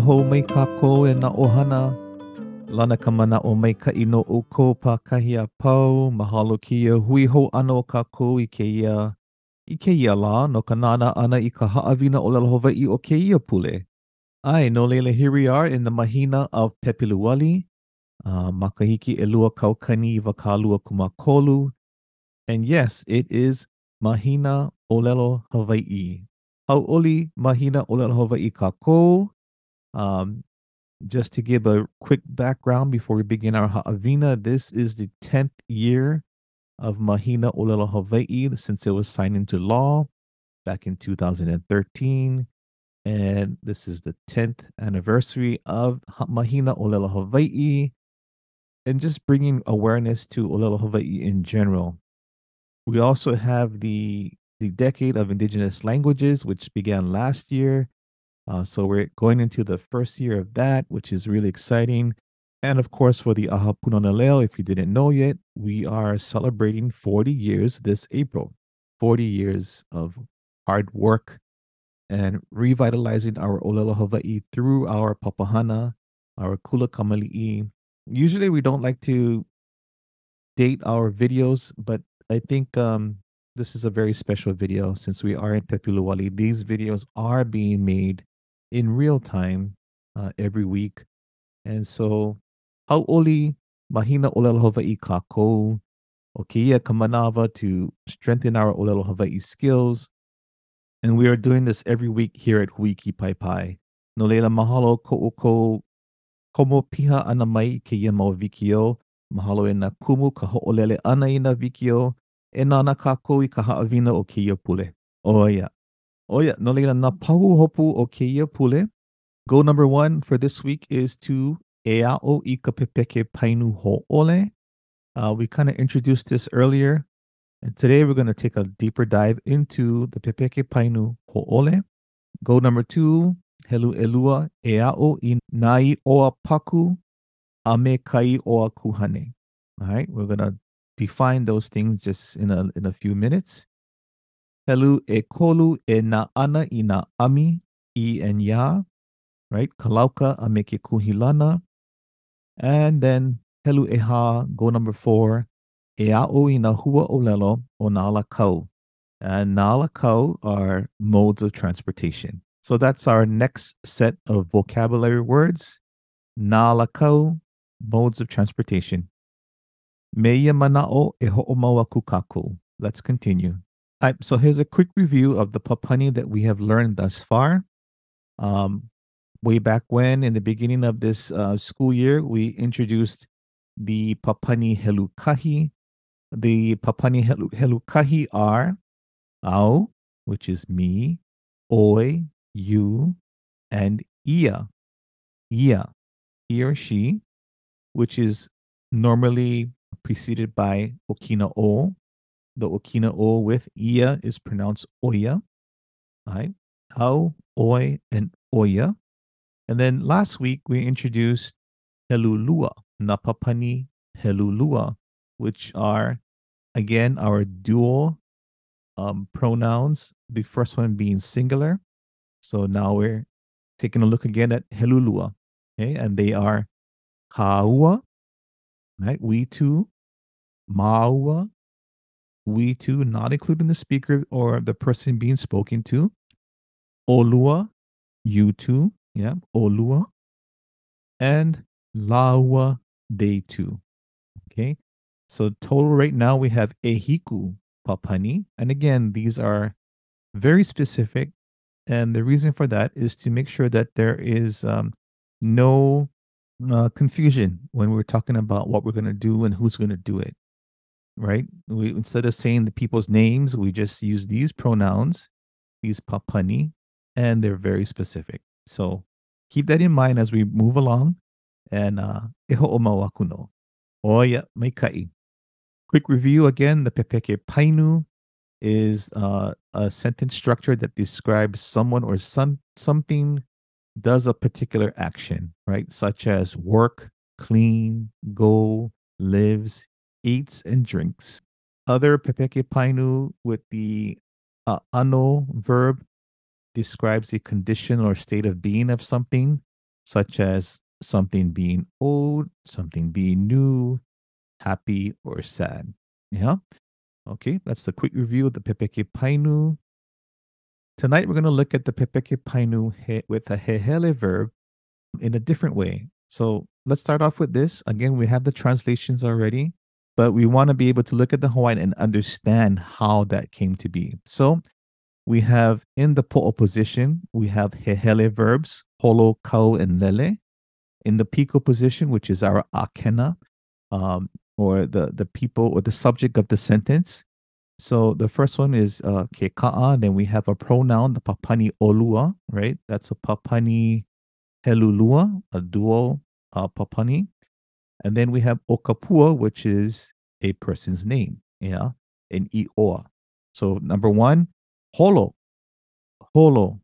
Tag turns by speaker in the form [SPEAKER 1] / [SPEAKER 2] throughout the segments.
[SPEAKER 1] hou mai kākou e na ohana. Lana ka mana o mai ka ino uko pa kahi a pau. Mahalo ki ia hui hou ano o kākou i ke ia i ke ia la no ka nana ana i ka haawina o lalo Hawaii o ke ia pule. Ai, no leila, here we are in the mahina of Pepiluwali. Uh, makahiki e lua kaukani i wakalua kumakolu. And yes, it is Mahina Olelo Hawaii. Hau'oli Mahina Olelo Hawaii Kako. Um, just to give a quick background before we begin our Ha'avina, this is the 10th year of Mahina Olelo Hawaii since it was signed into law back in 2013. And this is the 10th anniversary of Mahina Olelo Hawaii and just bringing awareness to Olelo Hawaii in general. We also have the the decade of indigenous languages, which began last year. Uh, so we're going into the first year of that, which is really exciting. And of course, for the Aha Punana Leo, if you didn't know yet, we are celebrating 40 years this April. 40 years of hard work and revitalizing our Olelo Hawaii through our Papahana, our Kula Kamali'i. Usually we don't like to date our videos, but I think um, this is a very special video since we are in Tepuluwali. These videos are being made in real time uh, every week. And so, how oli mahina olelo Hawaii kako o kia kamanava to strengthen our olelo Hawaii skills. And we are doing this every week here at Huiki Pai Pai. No mahalo ko ko komo piha ana mai ke ia mau vikio. Mahalo e na kumu ka ho'olele ana i na vikio. E nana kākou i ka haawina o ke ia pule. Oh yeah. Oh yeah. No leila na pahu hopu o ke pule. Goal number one for this week is to e o i ka pepeke painu ho'ole. Uh, we kind of introduced this earlier. And today we're going to take a deeper dive into the Pepeke Painu Ho'ole. Goal number two, Helu Elua Ea'o i Nai Oa Paku Ame Kai Oa Kuhane. All right, we're going to define those things just in a, in a few minutes. Helu e kolu e na ana i na ami i and ya, right? Kalauka ame ke kuhilana. And then helu e ha, goal number four, e a'o na hua o lelo o nala kau. And nala kau are modes of transportation. So that's our next set of vocabulary words. Nala kau, modes of transportation. Meia mana'o e ho'omaua kukaku. Let's continue. So here's a quick review of the papani that we have learned thus far. Um, way back when, in the beginning of this uh, school year, we introduced the papani helukahi, the Papani Helu, Helukahi are Ao, which is me, Oi, you, and Ia, Ia, he or she, which is normally preceded by Okina O. The Okina O with Ia is pronounced Oya. Right? Ao, Oi, and Oya. And then last week we introduced Helulua, Napapani Helulua, which are again our dual um, pronouns. The first one being singular. So now we're taking a look again at Helulua. Okay, and they are Kaua, right? We too, Maua, we too, not including the speaker or the person being spoken to. Olua, you too, yeah, Olua, and Laua, they too. Okay, so total right now we have Ehiku Papani. And again, these are very specific. And the reason for that is to make sure that there is um, no uh, confusion when we're talking about what we're going to do and who's going to do it. Right? We instead of saying the people's names, we just use these pronouns, these papani, and they're very specific. So keep that in mind as we move along. And uh, iho o mawakuno. Oya mai kai. Quick review again the Pepeke Painu is uh, a sentence structure that describes someone or some something does a particular action, right? Such as work, clean, go, lives, eats, and drinks. Other Pepeke Painu with the uh, ano verb describes the condition or state of being of something, such as something being old, something being new, happy, or sad. Yeah. Okay, that's the quick review of the Pepeke Painu. Tonight we're going to look at the Pepeke Painu he, with a hehele verb in a different way. So let's start off with this. Again, we have the translations already, but we want to be able to look at the Hawaiian and understand how that came to be. So we have in the po'o position, we have hehele verbs, holo, kau, and lele. In the piko position, which is our akena, um, or the, the people or the subject of the sentence. So the first one is uh, ke ka'a. Then we have a pronoun, the papani olua, right? That's a papani helulua, a dual uh, papani. And then we have okapua, which is a person's name, yeah, in i'oa. So number one, holo, holo.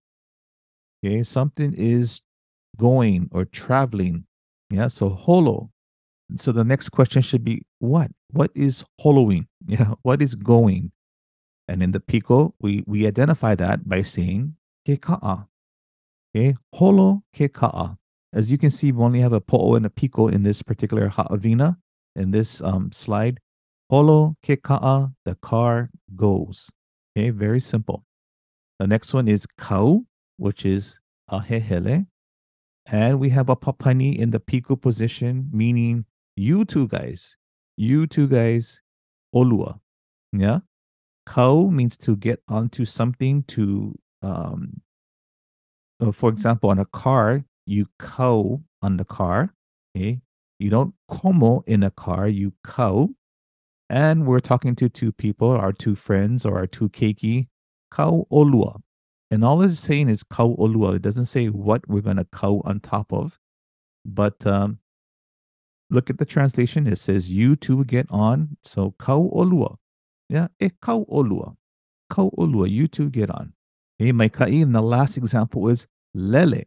[SPEAKER 1] Okay, something is going or traveling. Yeah, so holo. So the next question should be what? What is holoing? Yeah, what is going? And in the piko, we we identify that by saying keka'a. Okay, holo ke ka'a. As you can see, we only have a po'o and a piko in this particular ha'avina, in this um, slide. Holo ke ka'a, the car goes. Okay, very simple. The next one is kau, which is a hehele. And we have a papani in the piko position, meaning you two guys, you two guys, olua. Yeah. Kau means to get onto something to um, uh, for example, on a car, you kau on the car. Okay. You don't como in a car, you kau. And we're talking to two people, our two friends or our two keiki, kau olua. And all it's saying is kau olua. It doesn't say what we're going to kau on top of. But um, look at the translation. It says, you two get on. So kau olua. Yeah, e kau olua. Kau olua. You two get on. Okay, my kai. And the last example is lele.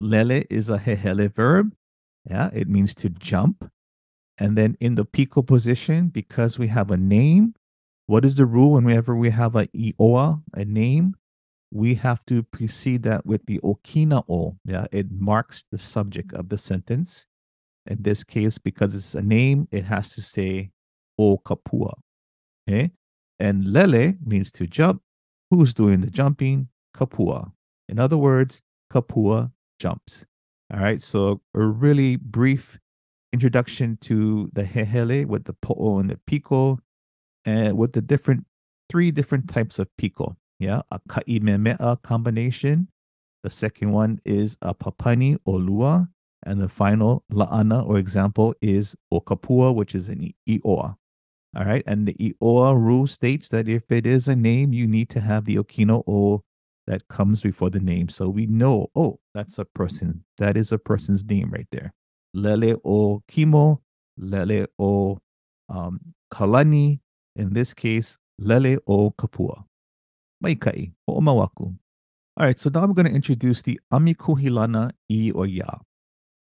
[SPEAKER 1] Lele is a hehele verb. Yeah, it means to jump. And then in the piko position, because we have a name, what is the rule whenever we have a ioa, a name? We have to precede that with the okina o. Yeah, it marks the subject of the sentence. In this case, because it's a name, it has to say o kapua. Okay. And lele means to jump. Who's doing the jumping? Kapua. In other words, kapua jumps. All right. So a really brief introduction to the hehele with the po'o and the piko and with the different three different types of piko. Yeah. A ka'imemea combination. The second one is a papani olua. And the final la'ana or example is okapua, which is an i'oa. All right. And the i'oa rule states that if it is a name, you need to have the okino o that comes before the name. So we know, oh, that's a person. That is a person's name right there. Lele o Kimo, Lele o um, Kalani. In this case, Lele o Kapua. Maikai, o Mawaku. All right, so now I'm going to introduce the Ami Kuhilana i or ya.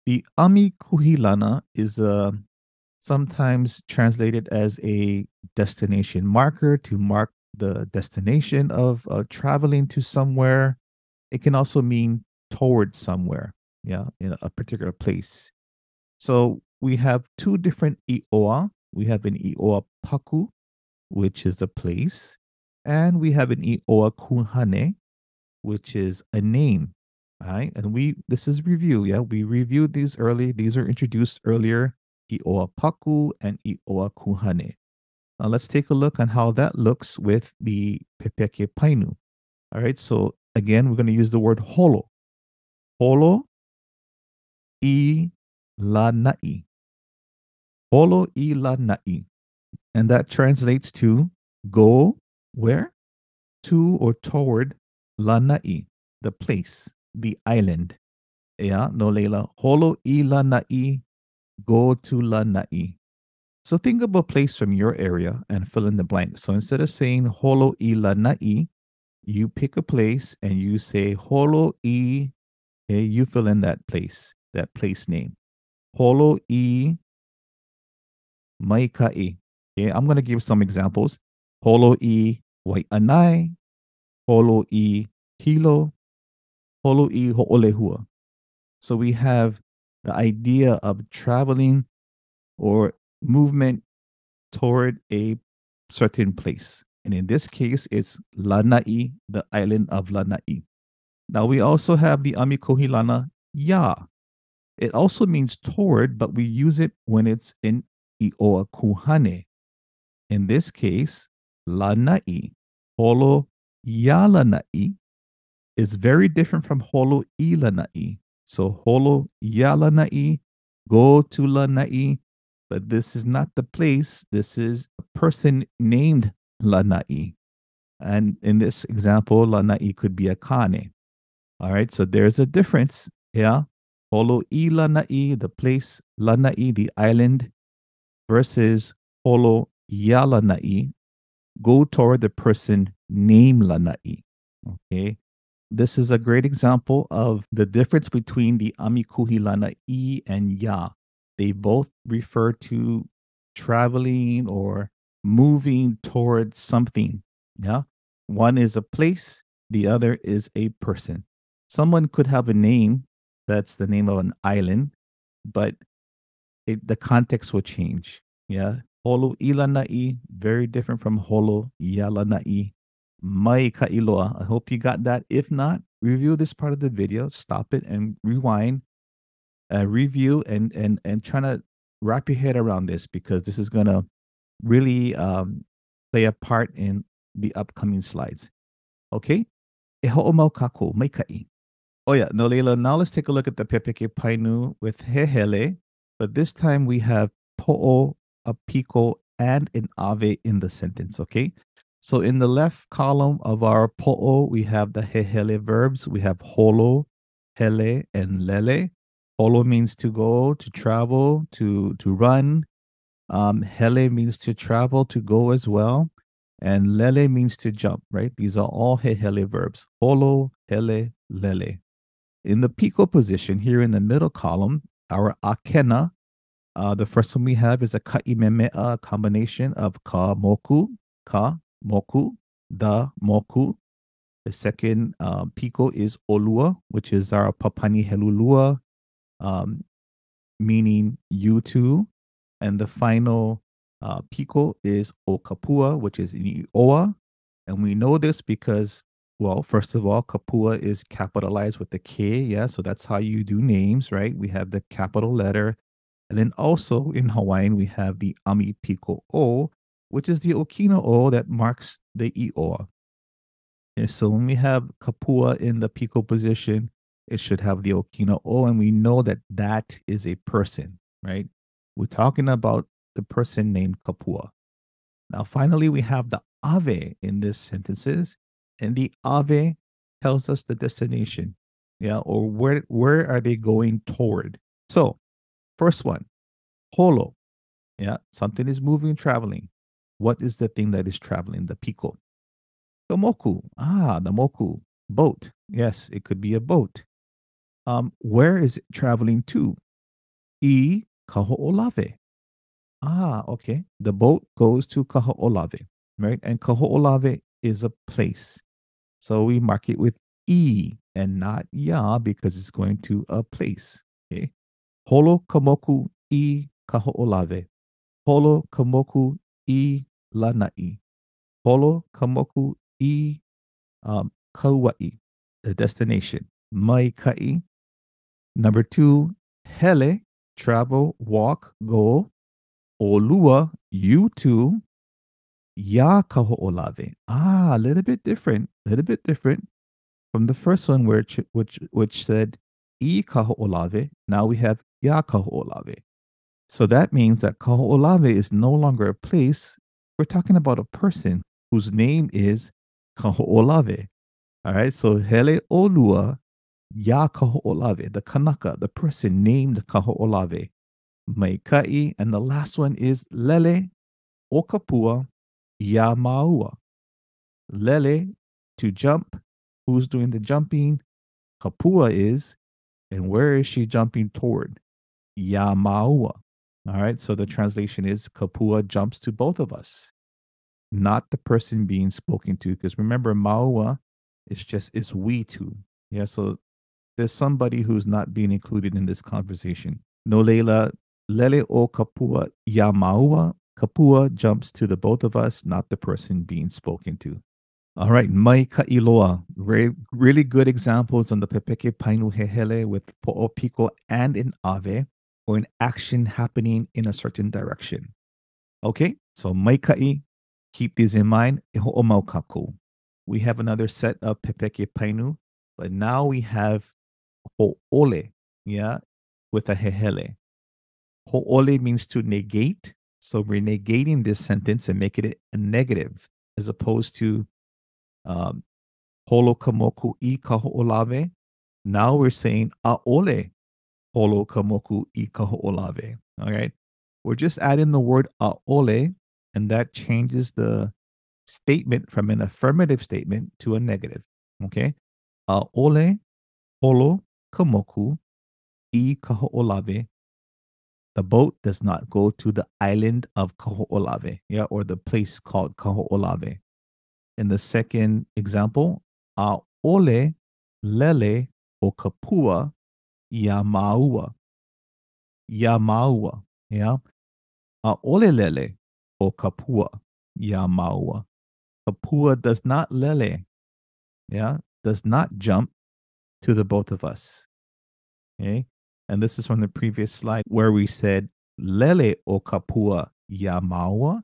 [SPEAKER 1] The Ami Kuhilana is uh, sometimes translated as a destination marker to mark the destination of uh, traveling to somewhere. It can also mean towards somewhere, yeah, in a particular place. So we have two different i'oa. We have an i'oa paku, which is a place, and we have an i'oa kuhane, which is a name. Right, and we this is review. Yeah, we reviewed these early. These are introduced earlier. I'oa paku and i'oa kuhane. Now let's take a look on how that looks with the Pepeke Painu. All right, so again, we're going to use the word holo. Holo i la na'i. Holo i la na'i. And that translates to go where? To or toward la na'i, the place, the island. Yeah, no leila. Holo i la na'i, go to la na'i. So think of a place from your area and fill in the blank. So instead of saying holo i lanai, you pick a place and you say holo i, okay, you fill in that place, that place name. Holo i maikai. Okay, I'm going to give some examples. Holo i waianai, holo i hilo, holo i ho'olehua. So we have the idea of traveling or movement toward a certain place. And in this case, it's Lanai, the island of Lanai. Now we also have the Amikuhilana Ya. It also means toward, but we use it when it's in Ioa Kuhane. In this case, Lanai, Holo Yalanai, is very different from Holo Ilanai. So Holo Yalanai, go to Lanai, but this is not the place. This is a person named Lanai. And in this example, Lanai could be a Kane. All right, so there's a difference. Yeah. Holo i Lanai, the place, Lanai, the island, versus Holo ya Lanai, go toward the person named Lanai. Okay. This is a great example of the difference between the Amikuhi i and Ya. They both refer to traveling or moving towards something. Yeah. One is a place, the other is a person. Someone could have a name that's the name of an island, but it, the context will change. Yeah. Holo ilanai, very different from holo yalanai. Mai ka'iloa. I hope you got that. If not, review this part of the video, stop it and rewind, uh, review and and and trying to wrap your head around this because this is gonna really um, play a part in the upcoming slides. Okay? E mai ka'i. Oh yeah, no Leila, now let's take a look at the Pepeke Painu with Hehele, but this time we have Po'o, a Piko, and an Ave in the sentence, okay? So in the left column of our Po'o, we have the Hehele verbs. We have Holo, Hele, and Lele. Holo means to go, to travel, to, to run. Um, hele means to travel, to go as well. And lele means to jump, right? These are all hehele verbs. Holo, hele, lele. In the piko position here in the middle column, our akena, uh, the first one we have is a ka'imemea combination of ka moku, ka moku, da moku. The second uh, piko is olua, which is our papani helulua, um, meaning you two. And the final uh, piko is okapua, which is in oa. And we know this because well, first of all, Kapua is capitalized with the K. Yeah. So that's how you do names, right? We have the capital letter. And then also in Hawaiian, we have the Ami Piko O, which is the Okina O that marks the Ioa. And so when we have Kapua in the Piko position, it should have the Okina. O. And we know that that is a person, right? We're talking about the person named Kapua. Now, finally, we have the Ave in these sentences and the ave tells us the destination. Yeah or where where are they going toward? So first one holo. Yeah something is moving traveling. What is the thing that is traveling? The piko the moku. Ah the moku. Boat. Yes it could be a boat um where is it traveling to e kaho'olave ah okay the boat goes to kaho'olave right and kaho'olave is a place. So we mark it with E and not Ya because it's going to a place. Okay. Holo kamoku i kaho'olave. Holo kamoku E lanai. Holo kamoku E um, kauai, the destination. Mai kai. Number two, hele, travel, walk, go. Olua, you too. Ya kaho'olave. Ah, a little bit different, a little bit different from the first one which which which said i kaho'olave. Now we have ya kaho olave. So that means that kaho olave is no longer a place. We're talking about a person whose name is kaho olave. All right, so hele olua ya kaho'olave, the kanaka, the person named kaho'olave. Maikai, and the last one is lele okapua Yamaua. Lele, to jump. Who's doing the jumping? Kapua is. And where is she jumping toward? Yamaua. All right. So the translation is Kapua jumps to both of us, not the person being spoken to. Because remember, Maua is just, it's we two. Yeah. So there's somebody who's not being included in this conversation. No leila lele o kapua yamaua. Kapua jumps to the both of us, not the person being spoken to. All right, mai ka'iloa. Very, really good examples on the pepeke painu hehele with po'opiko and in ave, or an action happening in a certain direction. Okay, so mai ka'i, keep these in mind. We have another set of pepeke painu, but now we have ho'ole, yeah, with a hehele. Ho'ole means to negate. So we're negating this sentence and making it a negative as opposed to um, holo kamoku i kaho'olave. Now we're saying aole holo kamoku i kaho'olave. All right. We're just adding the word aole, and that changes the statement from an affirmative statement to a negative. Okay. a Aole holo kamoku i kaho'olave the boat does not go to the island of Kaho'olave, yeah, or the place called Kaho'olave. In the second example, Aole lele o kapua yamaua. Yamaua, yeah. Aole lele o kapua yamaua. Kapua does not lele, yeah, does not jump to the both of us. Okay. And this is from the previous slide where we said Lele o kapua yamawa.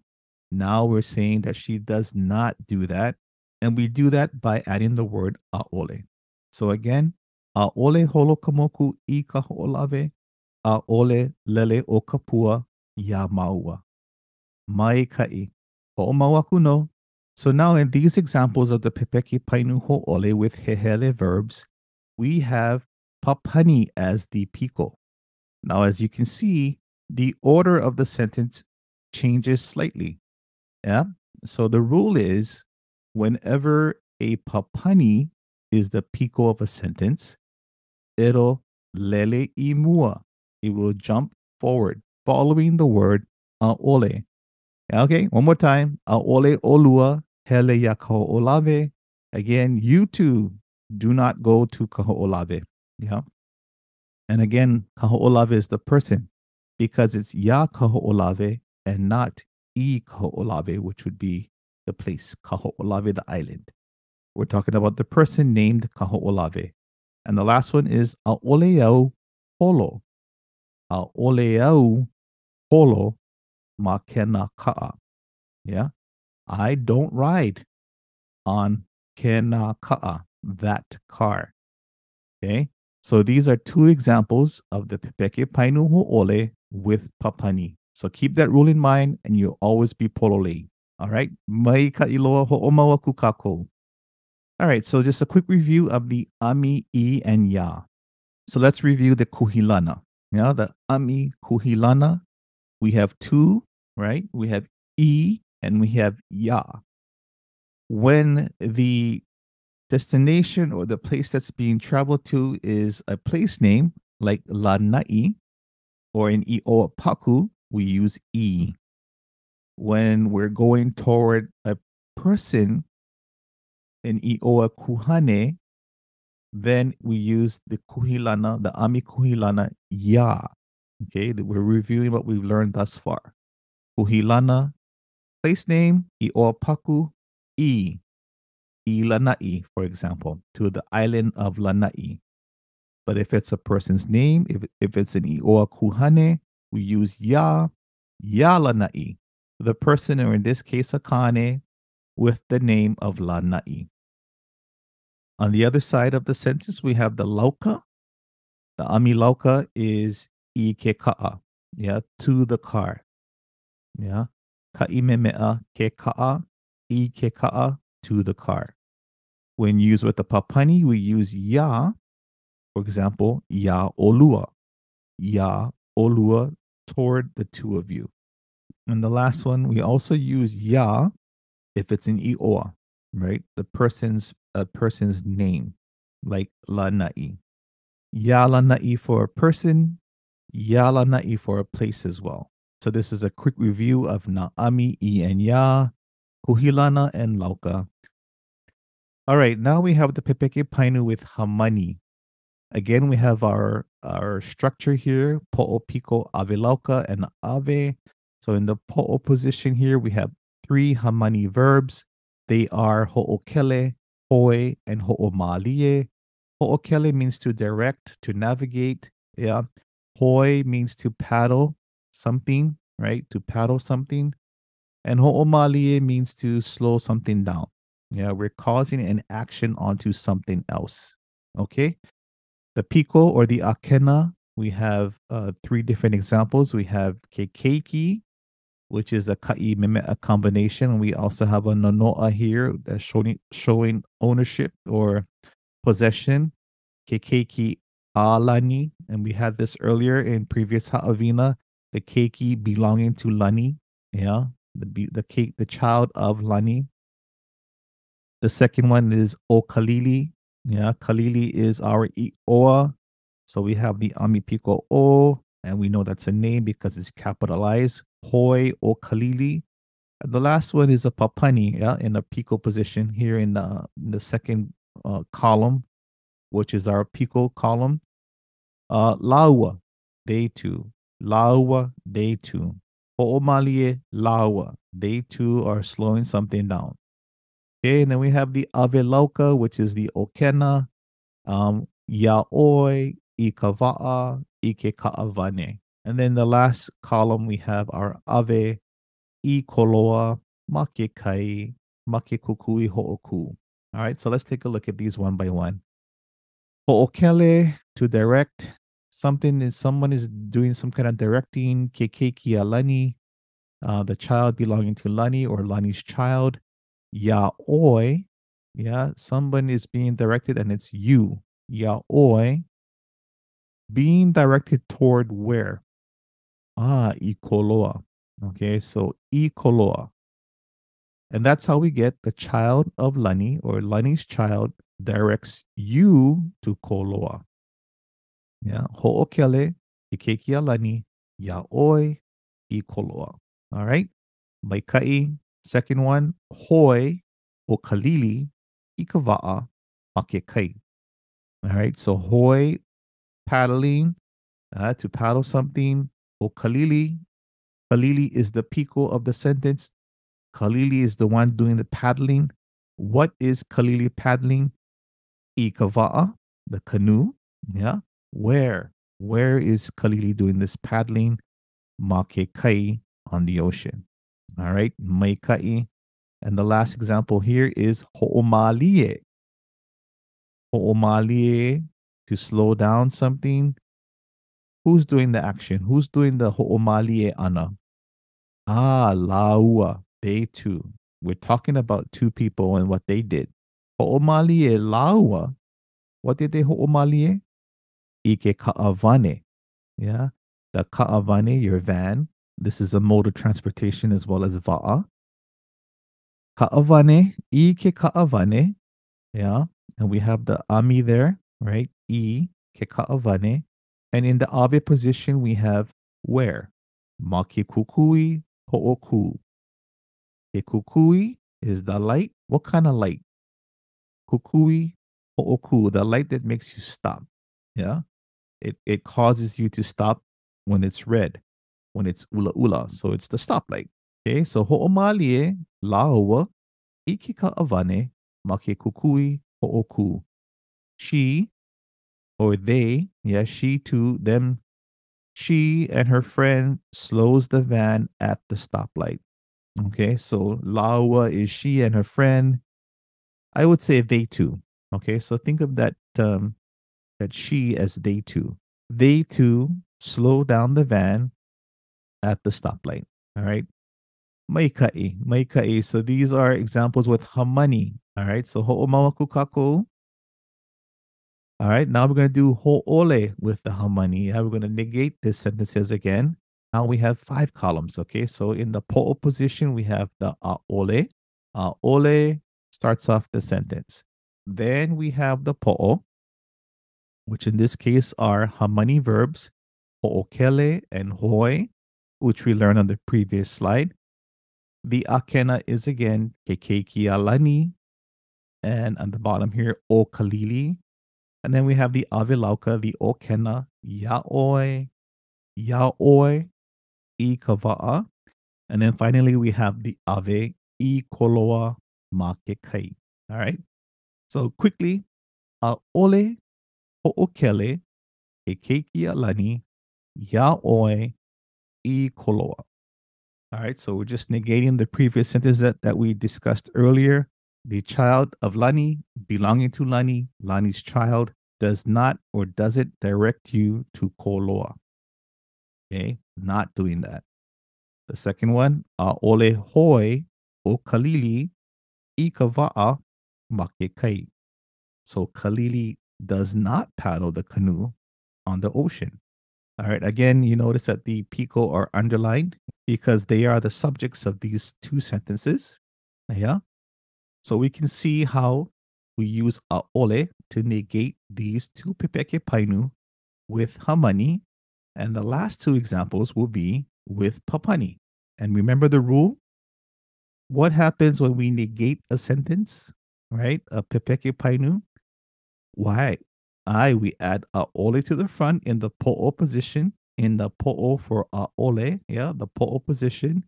[SPEAKER 1] Now we're saying that she does not do that. And we do that by adding the word aole. So again, aole holokamoku i kaho'olave, aole lele o kapua yamaua. Mai kai. Ho'omawaku no. So now in these examples of the pepeke painu ho'ole with hehele verbs, we have Papani as the pico. Now, as you can see, the order of the sentence changes slightly. Yeah. So the rule is whenever a papani is the pico of a sentence, it'll lele imua. It will jump forward following the word aole. Okay, one more time. Aole olua hele ya olave. Again, you too do not go to kaho'olave. Yeah. And again, Kaho'olave is the person because it's Ya Kaho'olave and not I Kaho'olave, which would be the place, Kaho'olave, the island. We're talking about the person named Kaho'olave. And the last one is A'oleau Holo. A'oleau Holo Makena Ka'a. Yeah. I don't ride on Kena Ka'a, that car. Okay. So these are two examples of the Pepeke Painu Ho'ole with Papani. So keep that rule in mind and you'll always be polole. All right. Mai ka iloa ho'omawa kukako. All right. So just a quick review of the Ami, I, and Ya. So let's review the Kuhilana. Yeah, the Ami Kuhilana. We have two, right? We have I and we have Ya. When the destination or the place that's being traveled to is a place name like Lanai, or in I'opaku, we use E. When we're going toward a person in I'oa Kuhane, then we use the Kuhilana, the Ami Kuhilana Ya. Okay, we're reviewing what we've learned thus far. Kuhilana, place name, I'opaku, E. Lanai, for example, to the island of Lanai. But if it's a person's name, if, if it's an Ioa Kuhane, we use Ya, Ya Lanai, the person, or in this case, a Kane, with the name of Lanai. On the other side of the sentence, we have the Lauka. The Ami Lauka is Ikeka'a, yeah, to the car. Yeah. kaime Ka'imemea keka'a, Ikeka'a, to the car. When used with the papani, we use ya. For example, ya olua. Ya olua toward the two of you. And the last one, we also use ya if it's an ioa, right? The person's a person's name, like lanai. Ya lanai for a person, ya lanai for a place as well. So this is a quick review of Na'ami, I, and Ya, Kuhilana, and Lauka. All right, now we have the Pepeke Painu with Hamani. Again, we have our our structure here, po'o, piko, ave lauka, and ave. So in the po'o position here, we have three hamani verbs. They are ho'okele, hoi, and ho'omalie. Ho'okele means to direct, to navigate. Yeah. Hoi means to paddle something, right? To paddle something. And ho'omalie means to slow something down. Yeah, we're causing an action onto something else. Okay. The piko or the akena, we have uh, three different examples. We have kekeiki, which is a ka'i meme a combination. We also have a nonoa here that's showing showing ownership or possession. Kekeiki alani, and we had this earlier in previous ha'avina. The keiki belonging to lani, yeah, the the cake, the child of lani. The second one is O Kalili. yeah, kalili is our oa. So we have the amipiko o, and we know that's a name because it's capitalized. Hoi o kalili. The last one is a papani, yeah, in a piko position here in the, in the second uh, column, which is our piko column. Uh, laua, day two. Laua, day two. Ho'omalie, laua. They too are slowing something down. Okay, and then we have the Aveloka, which is the Okena, um, Yaoi, Ikava'a, Ike Ka'avane. And then the last column, we have our Ave, Ikoloa, Make Kai, Make Kukui Ho'oku. All right, so let's take a look at these one by one. Ho'okele, to direct. Something is someone is doing some kind of directing. Kekeki Alani, uh, the child belonging to Lani or Lani's child. Yaoi, yeah, someone is being directed and it's you. Yaoi, being directed toward where? Ah, ikoloa. Okay, so ikoloa. And that's how we get the child of Lani or Lani's child directs you to Koloa. Yeah, ho'okele, ikekia Lani, yaoi, ikoloa. All right, Maikai, Second one, hoi o kalili ikava'a kai. All right, so hoi, paddling, uh, to paddle something. O kalili, kalili is the pico of the sentence. Kalili is the one doing the paddling. What is kalili paddling? Ikava'a, the canoe. Yeah. Where? Where is Kalili doing this paddling? Make kai on the ocean. All right, maikai. And the last example here is ho'omalie. Ho'omalie, to slow down something. Who's doing the action? Who's doing the ho'omalie ana? Ah, laua, they too. We're talking about two people and what they did. Ho'omalie laua. What did they ho'omalie? Ike ka'avane. Yeah. The ka'avane, your van, this is a mode of transportation as well as va'a. Ka'avane, i ke ka'avane. Yeah. And we have the ami there, right? I ke ka'avane. And in the abe position, we have where? Ma ke kukui ho'oku. Ke kukui is the light. What kind of light? Kukui ho'oku, the light that makes you stop. Yeah. It, it causes you to stop when it's red when it's ula ula. So it's the stoplight. Okay, so ho'omalie laoa ikika avane make kukui ho'oku. She or they, yeah, she too, them, she and her friend slows the van at the stoplight. Okay, so laoa is she and her friend. I would say they too. Okay, so think of that um, that she as they too. They too slow down the van at the stoplight. All right. Maikai, maikai. So these are examples with hamani. All right. So ho'omawaku kako. All right. Now we're going to do ho'ole with the hamani. Yeah, we're going to negate this sentences again. Now we have five columns. Okay. So in the po'o position, we have the a'ole. A'ole starts off the sentence. Then we have the po'o, which in this case are hamani verbs, ho'okele and hoi which we learned on the previous slide. The akena is again kekeki alani, and on the bottom here, o kalili. And then we have the Ave Lauka, the Okena, Yaoi, Yaoi, Kava'a. And then finally we have the Ave, I Koloa, Makekai. All right. So quickly, a ole ho'okele, e keiki alani, yaoi, i koloa. All right, so we're just negating the previous sentence that, that we discussed earlier. The child of Lani, belonging to Lani, Lani's child, does not or does it direct you to Koloa. Okay, not doing that. The second one, a ole hoi o kalili ikava'a makekai. So Kalili does not paddle the canoe on the ocean. All right. Again, you notice that the piko are underlined because they are the subjects of these two sentences. Yeah. So we can see how we use aole to negate these two pepeke painu with hamani. And the last two examples will be with papani. And remember the rule? What happens when we negate a sentence, right? A pepeke painu. Why? I we add a ole to the front in the po'o position in the po'o for a ole, yeah, the po'o position,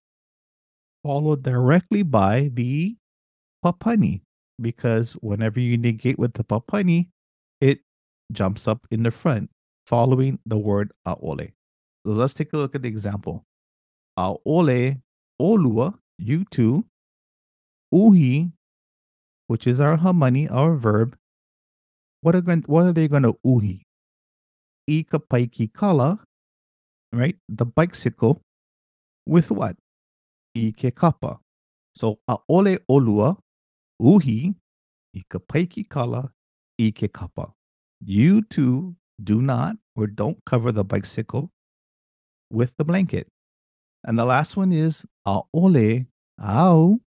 [SPEAKER 1] followed directly by the papani, because whenever you negate with the papani, it jumps up in the front, following the word aole. So let's take a look at the example. Aole, olua, you two, uhi, which is our hamani, our verb. What are going, what are they going to uhi? Ika paiki kala, right? The bicycle with what? Ike kapa. So aole olua, uhi, ika paiki kala, ike kapa. You two do not or don't cover the bicycle with the blanket. And the last one is aole au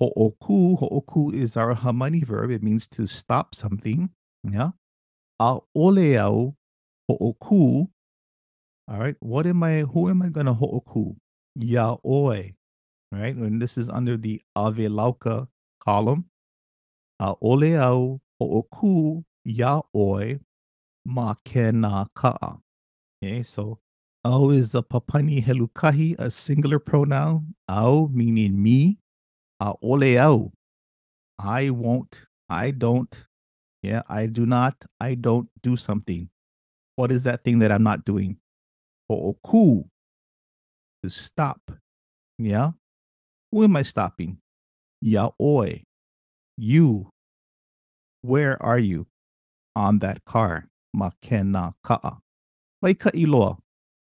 [SPEAKER 1] ho'oku. Ho'oku is our hamani verb. It means to stop something. Yeah. Aole au ho'oku. All right. What am I, who am I going to ho'oku? Yaoi. Right. And this is under the Ave Lauka column. Aole au ho'oku yaoi ma kena ka'a. Okay. So Au is a papani helukahi, a singular pronoun. Au meaning me. Uh, ole au. I won't. I don't. Yeah, I do not. I don't do something. What is that thing that I'm not doing? Ho'oku. To stop. Yeah. Who am I stopping? Yaoi. You. Where are you? On that car. Makena ka'a. Maika iloa.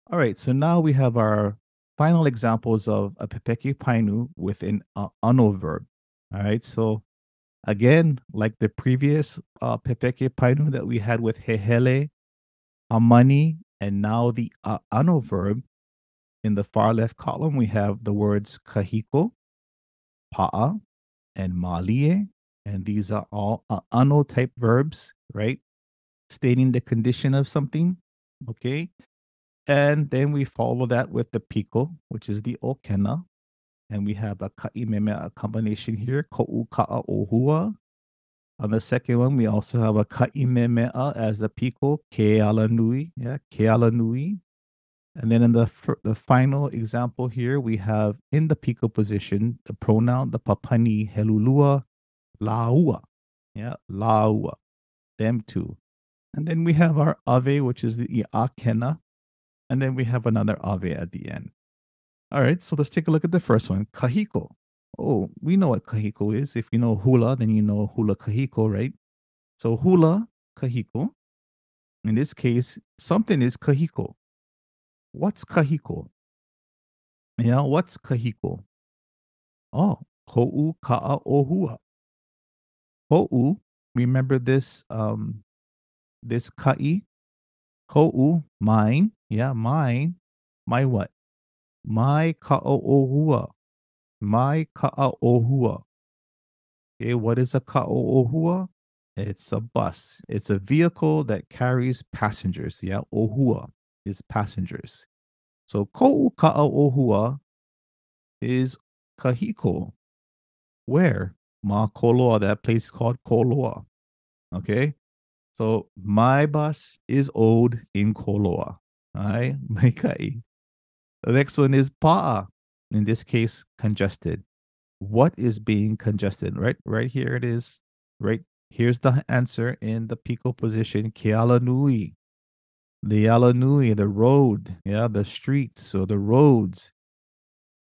[SPEAKER 1] All right, so now we have our final examples of a pepeke painu with an uh, ano verb. All right, so again, like the previous uh, pepeke painu that we had with hehele, amani, and now the uh, ano verb, in the far left column, we have the words kahiko, pa'a, and malie. And these are all uh, ano type verbs, right? Stating the condition of something. Okay. And then we follow that with the piko, which is the okena. And we have a ka'imeme, combination here, ko'u ka'a ohua. On the second one, we also have a ka'imemea as the piko, keala nui, yeah, keala nui. And then in the the final example here, we have in the piko position, the pronoun, the papani, helulua, laua, yeah, laua, them two. And then we have our ave, which is the akena, and then we have another ave at the end. All right, so let's take a look at the first one, kahiko. Oh, we know what kahiko is. If you know hula, then you know hula kahiko, right? So hula kahiko. In this case, something is kahiko. What's kahiko? Yeah, what's kahiko? Oh, ko'u ka'a ohua. Ko'u, remember this um this ka'i? Ko'u, mine, yeah, mine. My what? My ka'o'ohua. My ka'o'ohua. Okay, what is a ka'o'ohua? It's a bus. It's a vehicle that carries passengers. Yeah, ohua is passengers. So ko'u ka'o'ohua is kahiko. Where? Ma Koloa, that place called Koloa. Okay. So my bus is old in Koloa. Ai, mai kai. The next one is pa'a. In this case, congested. What is being congested? Right, right here it is. Right here's the answer in the piko position. Keala nui. The ala nui, the road, yeah, the streets or the roads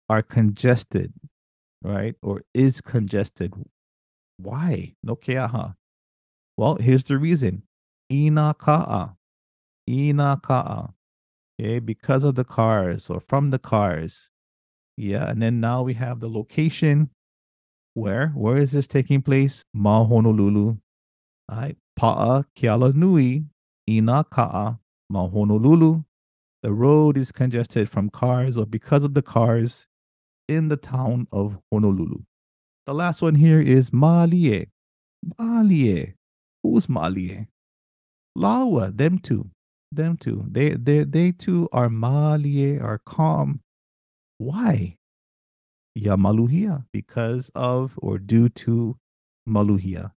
[SPEAKER 1] are congested, right? Or is congested. Why? No keaha. Well, here's the reason. Ina ka'a. Ina ka'a. Okay, because of the cars or from the cars. Yeah, and then now we have the location. Where? Where is this taking place? Ma Honolulu. Right. Pa'a Keala Nui, Ina Ka'a, Ma Honolulu. The road is congested from cars or because of the cars in the town of Honolulu. The last one here is Malie. Malie. Who's Malie? Lawa, them two. Them two. They they they too are Malie, are calm. Why? Ya Maluhia, because of or due to Maluhia.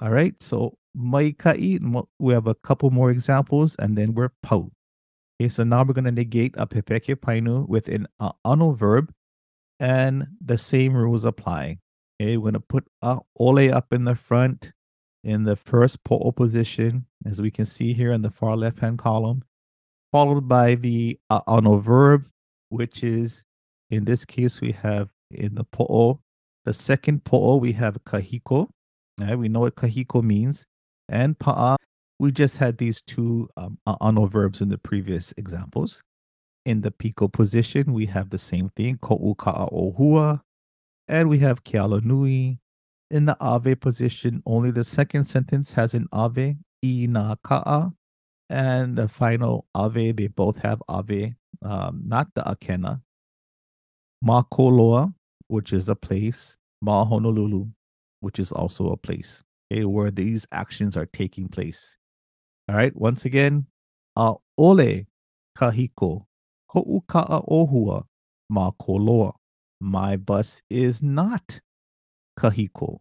[SPEAKER 1] All right. So Maikai, we have a couple more examples and then we're Pau. Okay, so now we're going to negate a pepeke painu with an uh, ano verb and the same rules apply. Okay, we're going to put uh, ole up in the front in the first po'o position, as we can see here in the far left hand column, followed by the uh, ano verb, which is in this case we have in the po'o. The second po'o we have kahiko. Right? We know what kahiko means. And pa'a, we just had these two um, ano verbs in the previous examples. In the piko position, we have the same thing, ko'u ka'a ohua, and we have keala nui. In the ave position, only the second sentence has an ave, ina ka'a, and the final ave, they both have ave, um, not the akena. Makoloa, which is a place, Ma Honolulu, which is also a place okay, where these actions are taking place. All right, once again, a ole kahiko, ko'u ka'a ohua, ma koloa. My bus is not kahiko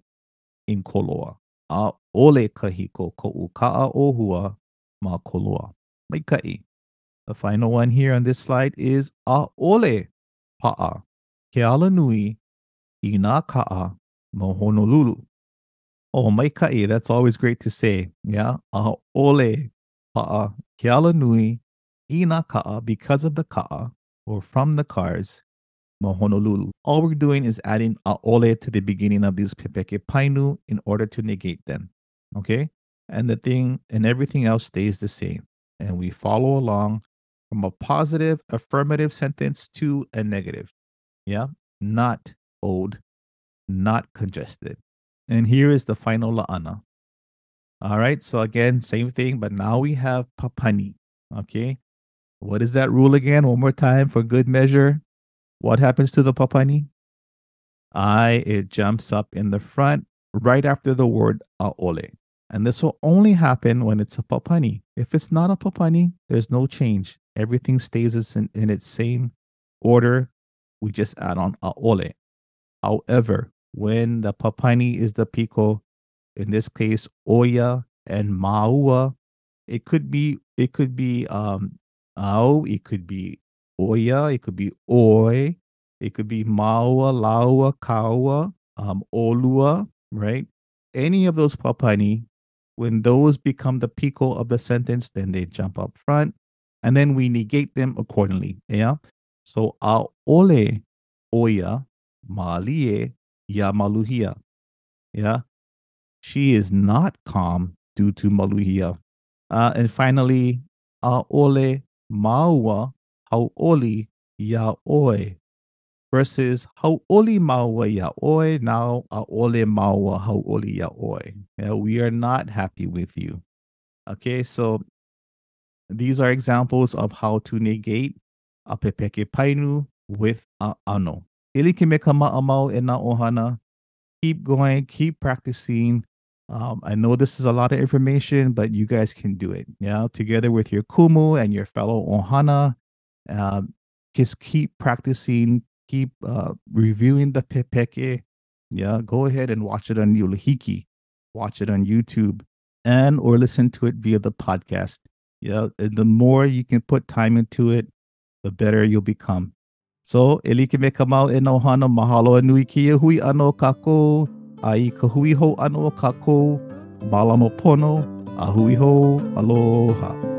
[SPEAKER 1] in koloa. A ole kahiko, ko'u ka'a ohua, ma koloa. Maikai. The final one here on this slide is a ole pa'a, keala nui, ina ka'a, no Honolulu. Oh, Maikai, that's always great to say. Yeah. Uh, ole pa'a keala nui ina ka'a because of the ka'a or from the cars Honolulu. All we're doing is adding a ole to the beginning of these pepeke painu in order to negate them. Okay. And the thing and everything else stays the same. And we follow along from a positive affirmative sentence to a negative. Yeah. Not old, not congested. And here is the final la'ana. All right. So again, same thing, but now we have papani. Okay. What is that rule again? One more time for good measure. What happens to the papani? I, it jumps up in the front right after the word aole. And this will only happen when it's a papani. If it's not a papani, there's no change. Everything stays in, in its same order. We just add on aole. However, when the papani is the piko, in this case, oya and maua, it could be it could be um ao, it could be oya, it could be oi, it could be maua, laua, kaua, um, olua, right? Any of those papani, when those become the piko of the sentence, then they jump up front, and then we negate them accordingly. Yeah. So a ole oya malie Ya Maluhia. Yeah. She is not calm due to Maluhia. Uh, and finally, Aole Maua Hauoli Ya Oi versus Hauoli Maua Ya Oi. Now Aole Maua Hauoli Ya Oi. Yeah, we are not happy with you. Okay, so these are examples of how to negate a pepeke painu with a ano. Keep going, keep practicing. Um, I know this is a lot of information, but you guys can do it. Yeah, together with your kumu and your fellow ohana, um, just keep practicing, keep uh, reviewing the pepeke. Yeah, go ahead and watch it on Yulihiki, watch it on YouTube,
[SPEAKER 2] and or listen to it via the podcast. Yeah, the more you can put time into it, the better you'll become. So, elike me kamau e no hana mahalo nui kia hui ano kako, ai ka hui ho ano kako, malamo pono, a hui ho, aloha.